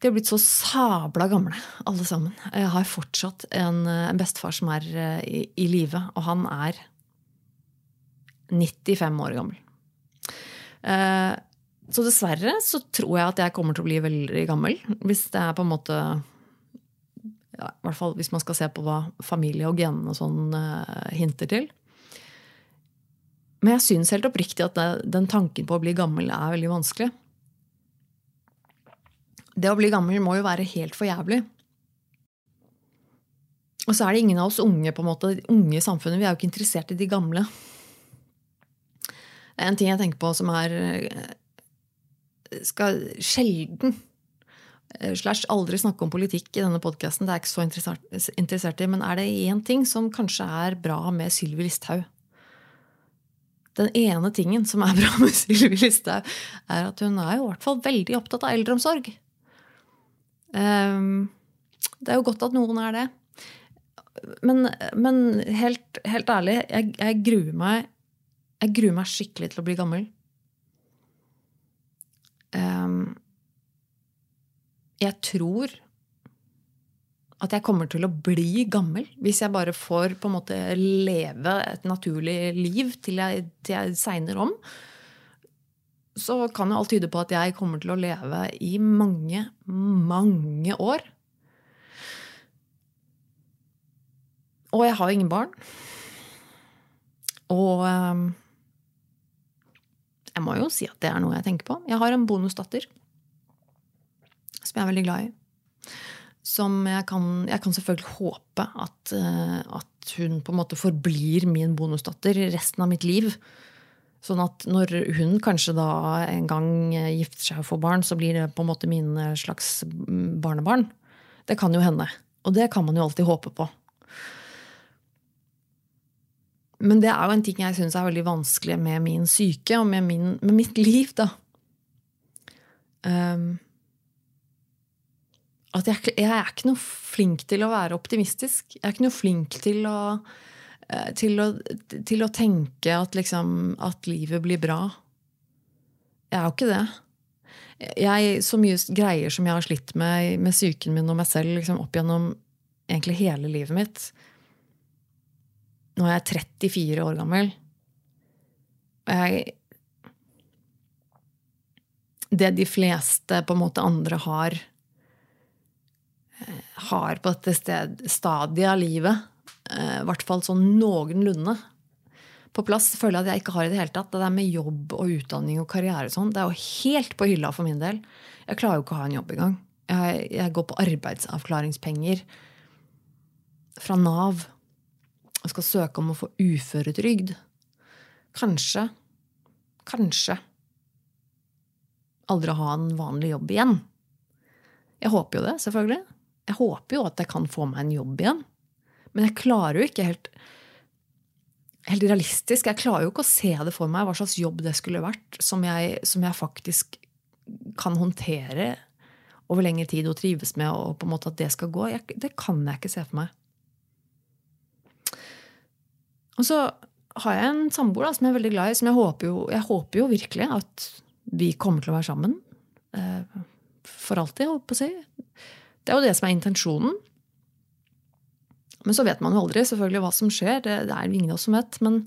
de har blitt så sabla gamle, alle sammen. Jeg har fortsatt en, en bestefar som er uh, i, i live, og han er 95 år gammel. Eh, så dessverre så tror jeg at jeg kommer til å bli veldig gammel. Hvis det er på en måte ja, I hvert fall hvis man skal se på hva familie og genene og sånn uh, hinter til. Men jeg syns helt oppriktig at den tanken på å bli gammel er veldig vanskelig. Det å bli gammel må jo være helt for jævlig. Og så er det ingen av oss unge på en måte, unge i samfunnet. Vi er jo ikke interessert i de gamle. En ting jeg tenker på som er eh, skal sjelden eh, slash aldri snakke om politikk i denne podkasten. Det er jeg ikke så interessert, i. Men er det én ting som kanskje er bra med Sylvi Listhaug? Den ene tingen som er bra med (laughs) Sylvi Listhaug, er at hun er i hvert fall veldig opptatt av eldreomsorg. Um, det er jo godt at noen er det. Men, men helt, helt, ærlig, jeg, jeg gruer meg jeg gruer meg skikkelig til å bli gammel. Um, jeg tror at jeg kommer til å bli gammel hvis jeg bare får på en måte leve et naturlig liv til jeg, til jeg segner om. Så kan jo alt tyde på at jeg kommer til å leve i mange, mange år. Og jeg har ingen barn. Og um, jeg må jo si at det er noe jeg tenker på. Jeg har en bonusdatter som jeg er veldig glad i. Som jeg kan, jeg kan selvfølgelig håpe at, eh, at, hun på en måte forblir min bonusdatter resten av mitt liv. Sånn at når hun kanskje da en gang gifter seg og får barn, så blir det på en måte mine slags barnebarn. Det kan jo hende. Og det kan man jo alltid håpe på. Men det er jo en ting jeg syns er veldig vanskelig med min syke og med, min, med mitt liv, da. Um, at jeg, jeg, er ikke noe flink til å være optimistisk. Jeg er ikke noe flink til å, eh, til å, til å tenke at, liksom, at livet blir bra. Jeg er jo ikke det. Jeg, så mye greier som jeg har slitt med med psyken min og meg selv liksom, opp gjennom egentlig hele livet mitt, nå er jeg 34 år gammel. Og jeg Det de fleste på en måte andre har eh, har på dette sted, stadiet av livet, eh, i hvert fall sånn noenlunde på plass, føler jeg at jeg ikke har i det hele tatt. Det der med jobb og utdanning og karriere og sånn, det er jo helt på hylla for min del. Jeg klarer jo ikke å ha en jobb engang. Jeg, jeg går på arbeidsavklaringspenger fra Nav og skal søke om å få uføretrygd. Kanskje, kanskje aldri ha en vanlig jobb igjen. Jeg håper jo det, selvfølgelig. Jeg håper jo at jeg kan få meg en jobb igjen. Men jeg klarer jo ikke helt, helt realistisk. Jeg klarer jo ikke å se det for meg hva slags jobb det skulle vært, som jeg, som jeg faktisk kan håndtere over lengre tid og trives med, og på en måte at det skal gå. Jeg, det kan jeg ikke se for meg. Og så har jeg en samboer som jeg er veldig glad i, som jeg håper jo, jeg håper jo virkelig at vi kommer til å være sammen. Eh, for alltid, holdt på å si. Det er jo det som er intensjonen. Men så vet man jo aldri selvfølgelig hva som skjer. Det, det er jo ingen av oss som vet. Men,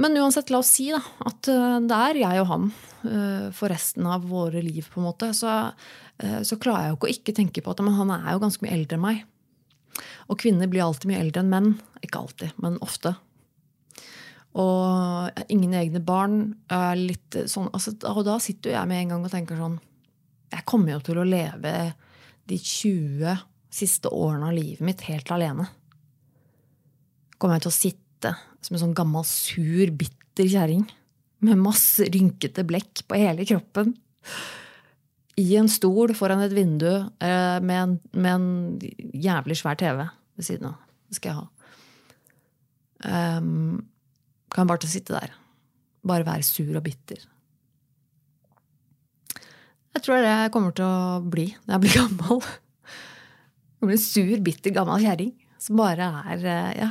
men, uansett, la oss si da, at eh, det er jeg og han eh, for resten av våre liv. på en måte, Så, så klarer jeg jo ikke å ikke tenke på at men han er jo ganske mye eldre enn meg. Og kvinner blir alltid mye eldre enn menn. Ikke alltid, men ofte. Og ingen egne barn. Litt sånn, altså, og da sitter jo jeg med en gang og tenker sånn Jeg kommer jo til å leve de 20 siste årene av livet mitt helt alene. Kommer jeg til å sitte som en sånn gammel, sur, bitter kjerring med masse rynkete blekk på hele kroppen. I en stol foran et vindu eh, med en, med en jævlig svær TV ved siden av. Det skal jeg ha. Um, kan bare til å sitte der. Bare være sur og bitter. Jeg tror det er kommer til å bli når jeg blir gammel. Jeg blir en sur, bitter, gammel kjerring som bare er ja,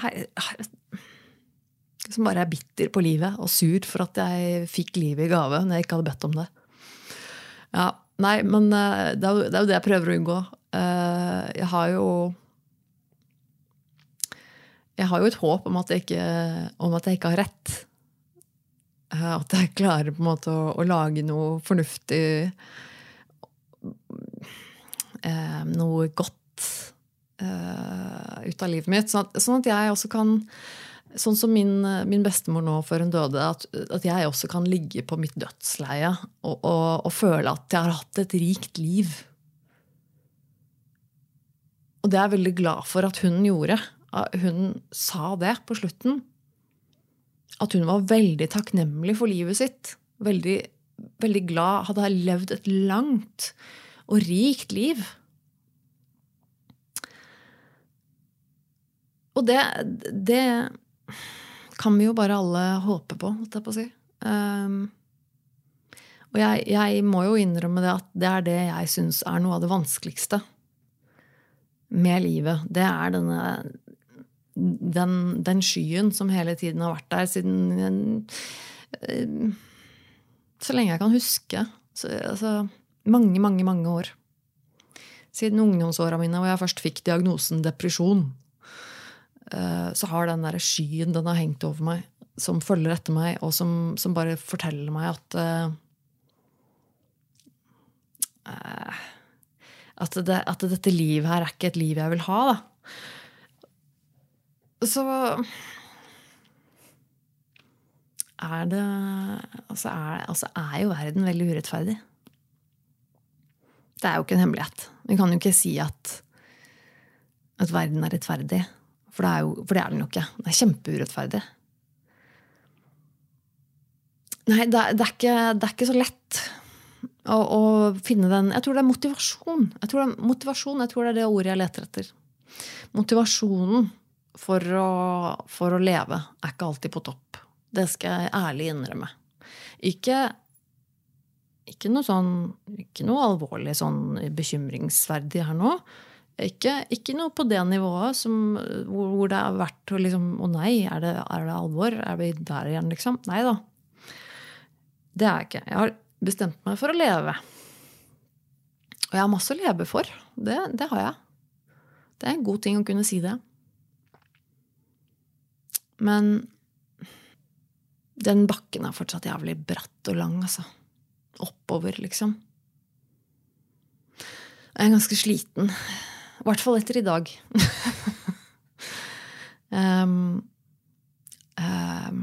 Som bare er bitter på livet og sur for at jeg fikk livet i gave når jeg ikke hadde bedt om det. Ja, Nei, men eh, det er jo det jeg prøver å unngå. Eh, jeg har jo jeg har jo et håp om at jeg ikke, at jeg ikke har rett. Eh, at jeg klarer på en måte å, å lage noe fornuftig eh, Noe godt eh, ut av livet mitt. Sånn at, sånn at, jeg også kan Sånn som min, min bestemor nå før hun døde, at, at, jeg også kan ligge på mitt dødsleie og, og, og føle at jeg har hatt et rikt liv. Og det er jeg veldig glad for at hun gjorde hun sa det på slutten. At hun var veldig takknemlig for livet sitt. Veldig, veldig glad. Hadde levd et langt og rikt liv. Og det, det kan vi jo bare alle håpe på, holdt jeg på å si. Um, og jeg, jeg, må jo innrømme det at det er det jeg syns er noe av det vanskeligste med livet. Det er denne den, den, skyen som hele tiden har vært der siden uh, Så lenge jeg kan huske. Så, altså, mange, mange, mange år. Siden ungdomsåra mine, hvor jeg først fikk diagnosen depresjon, så har den der skyen den har hengt over meg, som følger etter meg, og som, som bare forteller meg at uh, at, det, at, dette livet her er ikke et liv jeg vil ha. da så er det altså er, altså er, jo verden veldig urettferdig. Det er jo ikke en hemmelighet. Vi kan jo ikke si at, at verden er rettferdig. For det, er jo, for det er den jo ikke. Det er kjempeurettferdig. Nei, det er, det er, ikke, det er ikke, så lett å, å, finne den Jeg tror det er motivasjon. Jeg tror det er motivasjon, jeg tror det er det ordet jeg leter etter. Motivasjonen for å, for å leve er ikke alltid på topp. Det skal jeg ærlig innrømme. Ikke, ikke noe sånn Ikke noe alvorlig sånn bekymringsverdig her nå. Ikke, ikke, noe på det nivået som, hvor, hvor, det har vært liksom Å nei, er det, er det, alvor? Er vi der igjen, liksom? Nei da. Det er jeg ikke. Jeg har bestemt meg for å leve. Og jeg har masse å leve for. Det, det har jeg. Det er en god ting å kunne si det. Men den bakken er fortsatt jævlig bratt og lang, altså. Oppover, liksom. Jeg er ganske sliten. I hvert fall etter i dag. um, (laughs) um,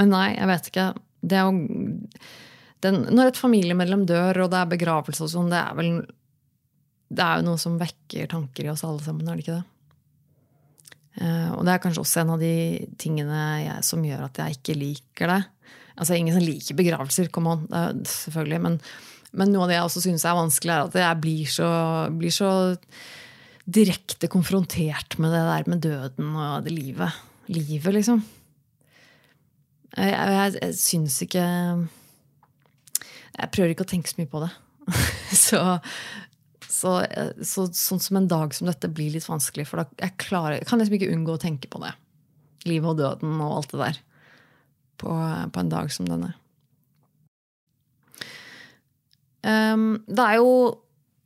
men nei, jeg vet ikke. Det jo den, Når et familiemedlem dør, og det er begravelse og sånn, det er vel Det er jo noe som vekker tanker i oss alle sammen, er det ikke det? Uh, og det er kanskje også en av de tingene jeg, som gjør at jeg ikke liker det. Altså, ingen som liker begravelser, come on, selvfølgelig. Men, men, noe av det jeg også syns er vanskelig, er at jeg blir så, blir så direkte konfrontert med det der med døden og det livet. Livet, liksom. Jeg, jeg, jeg syns ikke Jeg prøver ikke å tenke så mye på det. (laughs) så, så, så, sånn som en dag som dette blir litt vanskelig, for jeg, klarer, jeg kan liksom ikke unngå å tenke på det. Livet og døden og alt det der. På, på en dag som denne. Um, det er jo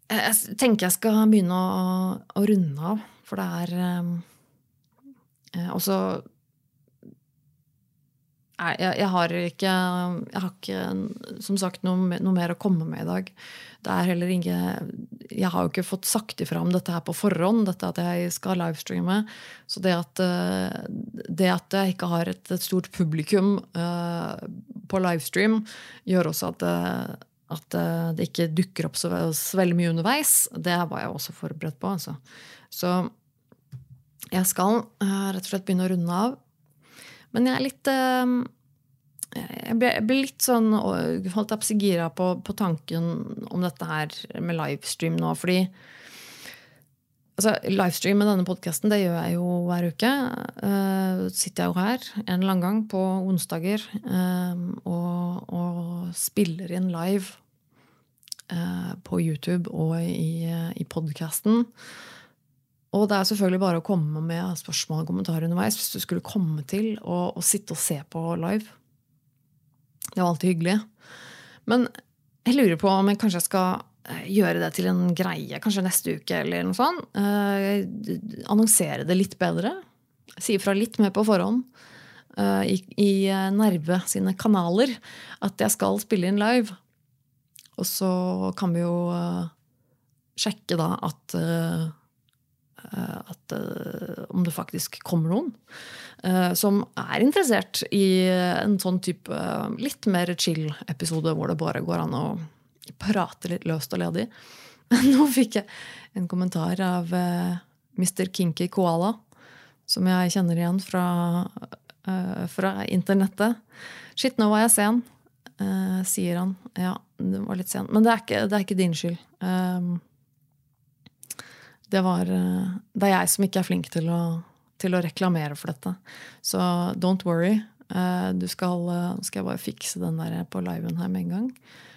Jeg tenker jeg skal begynne å, å runde av, for det er um, også Nei, jeg, jeg, har ikke, jeg har ikke som sagt noe, noe, mer å komme med i dag. Det er heller ikke, Jeg har jo ikke fått sagt ifra om dette her på forhånd, dette at jeg skal livestreame. Så det at, eh, det at jeg ikke har et, et stort publikum uh, på livestream, gjør også at, eh, at det ikke dukker opp så, veldig mye underveis. Det var jeg også forberedt på. Altså. Så jeg skal uh, rett og slett begynne å runde av. Men jeg er litt eh, jeg jeg ble, litt sånn holdt gira på, på, tanken om dette her med livestream nå. Fordi altså, livestream med denne podkasten gjør jeg jo hver uke. Uh, sitter jeg jo her en annen gang på onsdager uh, og, og, spiller inn live uh, på YouTube og i, i podkasten. Og det er selvfølgelig bare å komme med spørsmål og kommentarer underveis hvis du skulle komme til å, å sitte og se på live. Det var alltid hyggelig. Men jeg lurer på om jeg kanskje skal gjøre det til en greie kanskje neste uke. eller noe sånt. Eh, annonsere det litt bedre. Si ifra litt mer på forhånd. Eh, i, I Nerve sine kanaler at jeg skal spille inn live. Og så kan vi jo eh, sjekke da at eh, Eh, at, eh, om det faktisk kommer noen eh, som er interessert i en sånn type litt mer chill-episode hvor det bare går an å prate litt løst og ledig. (laughs) Nå fikk jeg en kommentar av Mr. Kinky Koala, som jeg kjenner igjen fra, fra internettet. Shit, nå var jeg sen, sier han. Ja, det var litt sen. Men det er ikke, det er ikke din skyld. Det, var, eh, det er jeg som ikke er flink til å, til å reklamere for dette. Så don't worry. Eh, du skal, eh, skal jeg bare fikse den der på liven her med en gang.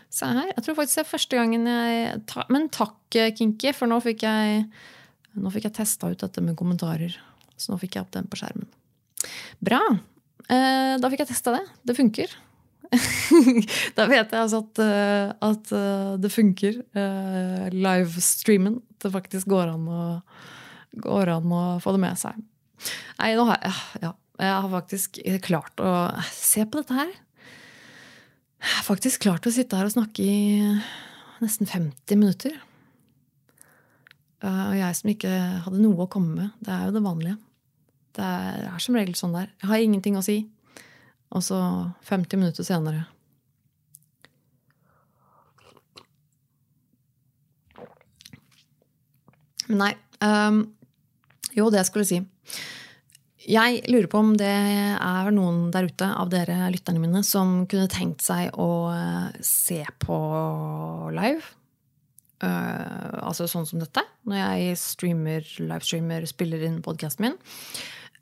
Se her. Jeg tror faktisk det er første gangen jeg ta, Men takk, Kinky, for nå fikk jeg nå jeg testa ut dette med kommentarer. Så nå fikk jeg opp den på skjermen. Bra. Da fikk jeg testa det. Det funker. (laughs) da vet jeg altså at, eh, at eh, det funker. Livestreamen. Det faktisk går an, å, går an å få det med seg. Nei, nå har jeg, ja, jeg har faktisk klart å se på dette her. Jeg har faktisk klart å sitte her og snakke i nesten 50 minutter. Og jeg som ikke hadde noe å komme med. Det er jo det vanlige. Det er som regel sånn der. Jeg har ingenting å si. Og så 50 minutter senere Nei. Um, jo, det jeg skulle si. Jeg lurer på om det er noen der ute av dere lytterne mine som kunne tenkt seg å eh, se på live. Uh, altså sånn som dette, når jeg streamer, livestreamer, spiller inn podkasten min.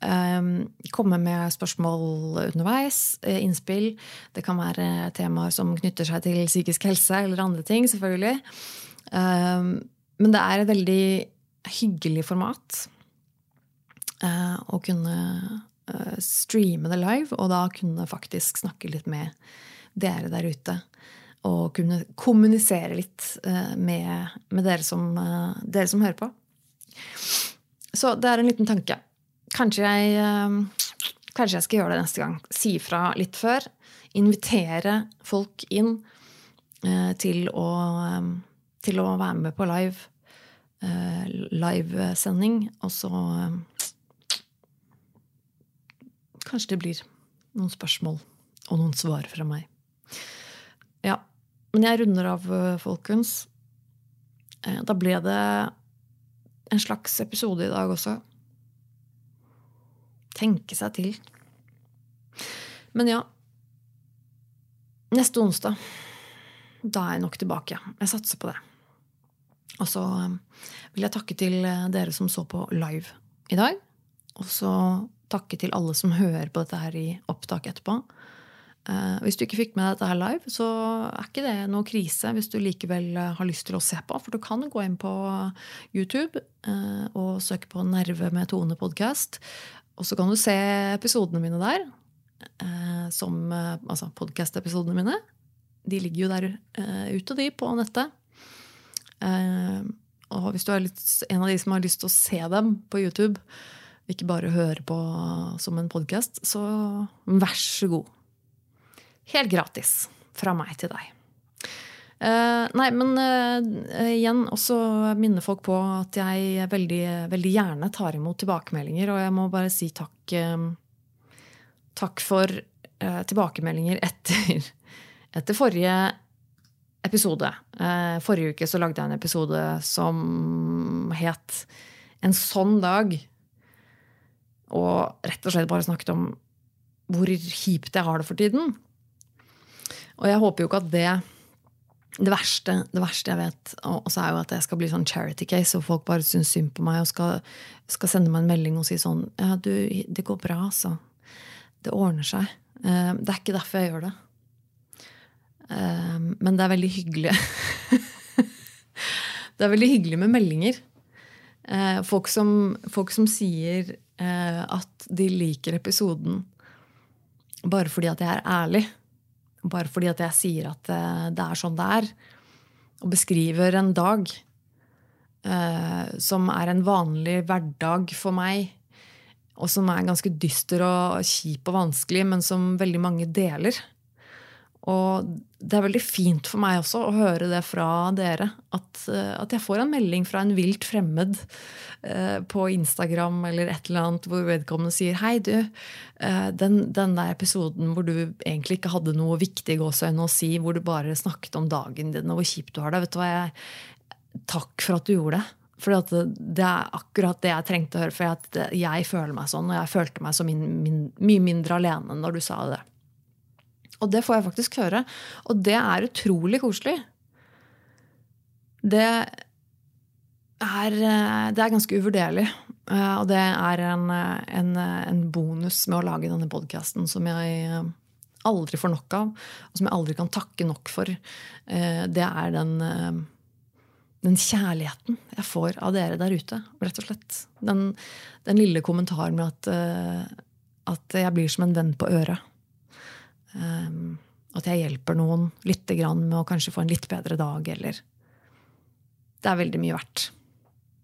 Um, komme med spørsmål underveis, innspill. Det kan være temaer som knytter seg til psykisk helse eller andre ting, selvfølgelig. Um, men det er et veldig hyggelig format eh, å kunne eh, streame det live, og da kunne faktisk snakke litt med dere der ute. Og kunne kommunisere litt med, med dere, som, dere som hører på. Så det er en liten tanke. Kanskje jeg, eh, kanskje jeg skal gjøre det neste gang. Si fra litt før. Invitere folk inn eh, til å, eh, til å være med på live. eh, livesending, og så eh, Kanskje det blir noen spørsmål og noen svar fra meg. Ja. Men jeg runder av, eh, folkens. Eh, da ble det en slags episode i dag også. Tenke seg til. Men ja. Neste onsdag, da er jeg nok tilbake. Jeg satser på det. Og så um, vil jeg takke til eh, dere som så på live i dag. Og så takke til alle som (laughs) hører på dette her i opptak etterpå. Uh, hvis du ikke fikk med dette her live, så er ikke det noe krise hvis du likevel uh, har lyst til å se på. For du kan gå inn på YouTube uh, og søke på Nerve med Tone podkast. Og så kan du se episodene mine der. som Altså podkast-episodene mine. De ligger jo der ute, de, på nettet. og hvis du er litt, en av de som har lyst til å se dem på YouTube, ikke bare høre på som en podkast, så vær så god. Helt gratis fra meg til deg. Uh, nei, men uh, igjen også minne folk på at jeg veldig, veldig, gjerne tar imot tilbakemeldinger. Og jeg må bare si takk, uh, takk for tilbakemeldinger etter, (laughs) etter forrige episode. forrige uke så lagde jeg en episode som het En sånn dag. Og rett og slett bare snakket om hvor kjipt jeg har det for tiden. Og jeg håper jo ikke at det det verste, det verste jeg vet, og så er jo at jeg skal bli sånn charity case, og folk bare syns synd på meg og skal, skal, sende meg en melding og si sånn Ja, du, det går bra, altså. Det ordner seg. Eh, det er ikke derfor jeg gjør det. Eh, men det er veldig hyggelig. (laughs) det er veldig hyggelig med meldinger. Eh, folk som, folk som sier at de liker episoden bare fordi at jeg er ærlig. Bare fordi at jeg sier at eh, det er sånn det er. Og beskriver en dag eh, som er en vanlig hverdag for meg. Og som er ganske dyster og kjip og vanskelig, men som veldig mange deler. Og det er veldig fint for meg også å høre det fra dere. At, eh, at jeg får en melding fra en vilt fremmed eh, på Instagram eller et eller annet hvor vedkommende sier Hei, du. Eh, den, den, der episoden hvor du egentlig ikke hadde noe viktig å si, hvor du bare snakket om dagen din og hvor kjipt du har det. vet du hva, jeg, Takk for at du gjorde det. For det er akkurat det jeg trengte å høre. For jeg føler meg sånn, og jeg følte meg så min, min, mye mindre alene når du sa det. Og det får jeg faktisk høre. Og det er utrolig koselig. Det er, eh, det er ganske uvurderlig. Eh, og det er en, en, en bonus med å lage denne podkasten som jeg eh, aldri får nok av, og som jeg aldri kan takke nok for. Det er den, den kjærligheten jeg får av dere der ute, rett og slett. Den, den lille kommentaren med at, at jeg blir som en venn på øret. Um, at jeg hjelper noen lite grann med å kanskje få en litt bedre dag, eller Det er veldig mye verdt.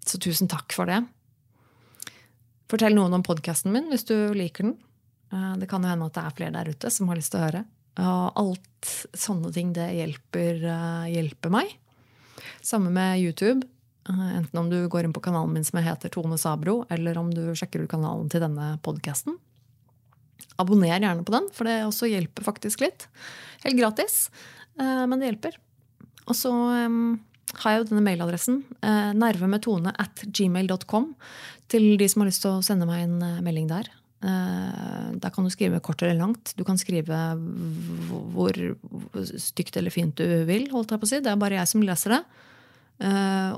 Så tusen takk for det. Fortell noen om podkasten min hvis du liker den. Uh, det kan jo hende at det er flere der ute som har lyst til å høre. Og alt sånne ting, det hjelper, uh, hjelper meg. Samme med YouTube. Uh, enten om du går inn på kanalen min som heter Tone Sabro, eller om du sjekker ut kanalen til denne podkasten. Abonner gjerne på den, for det også hjelper faktisk litt. Helt gratis, eh, men det hjelper. Og så har jeg jo denne mailadressen, uh, nervemedtone at gmail.com, til de som har lyst til å sende meg en uh, melding der. Der kan du skrive kort eller langt. Du kan skrive hvor stygt eller fint du vil. holdt jeg på å si. Det er bare jeg som leser det.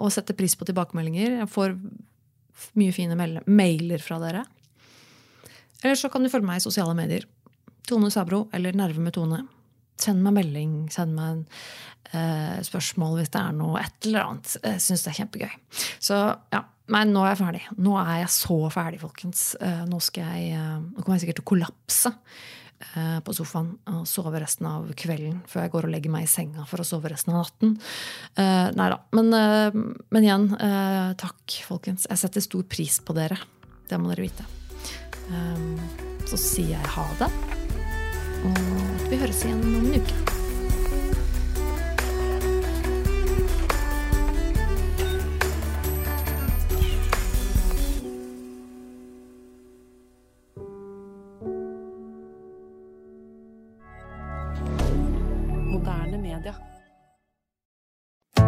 Og setter pris på tilbakemeldinger. Jeg får mye fine mailer fra dere. Eller så kan du følge meg i sosiale medier. Tone Sabro eller Nerve med Tone. Send meg melding, send meg en, eh, spørsmål hvis det er noe et eller annet. Jeg syns det er kjempegøy. Så ja, men nå er jeg ferdig. Nå er jeg så ferdig, folkens. Eh, nå, jeg, eh, nå kommer jeg sikkert til å kollapse eh, på sofaen og sove resten av kvelden før jeg går og legger meg i senga for å sove resten av natten. Eh, nei da. Men, eh, men igjen, takk, folkens. Jeg setter stor pris på dere. Det må dere vite. Ehm, så sier jeg ha det. Og vi høres igjen om en uke.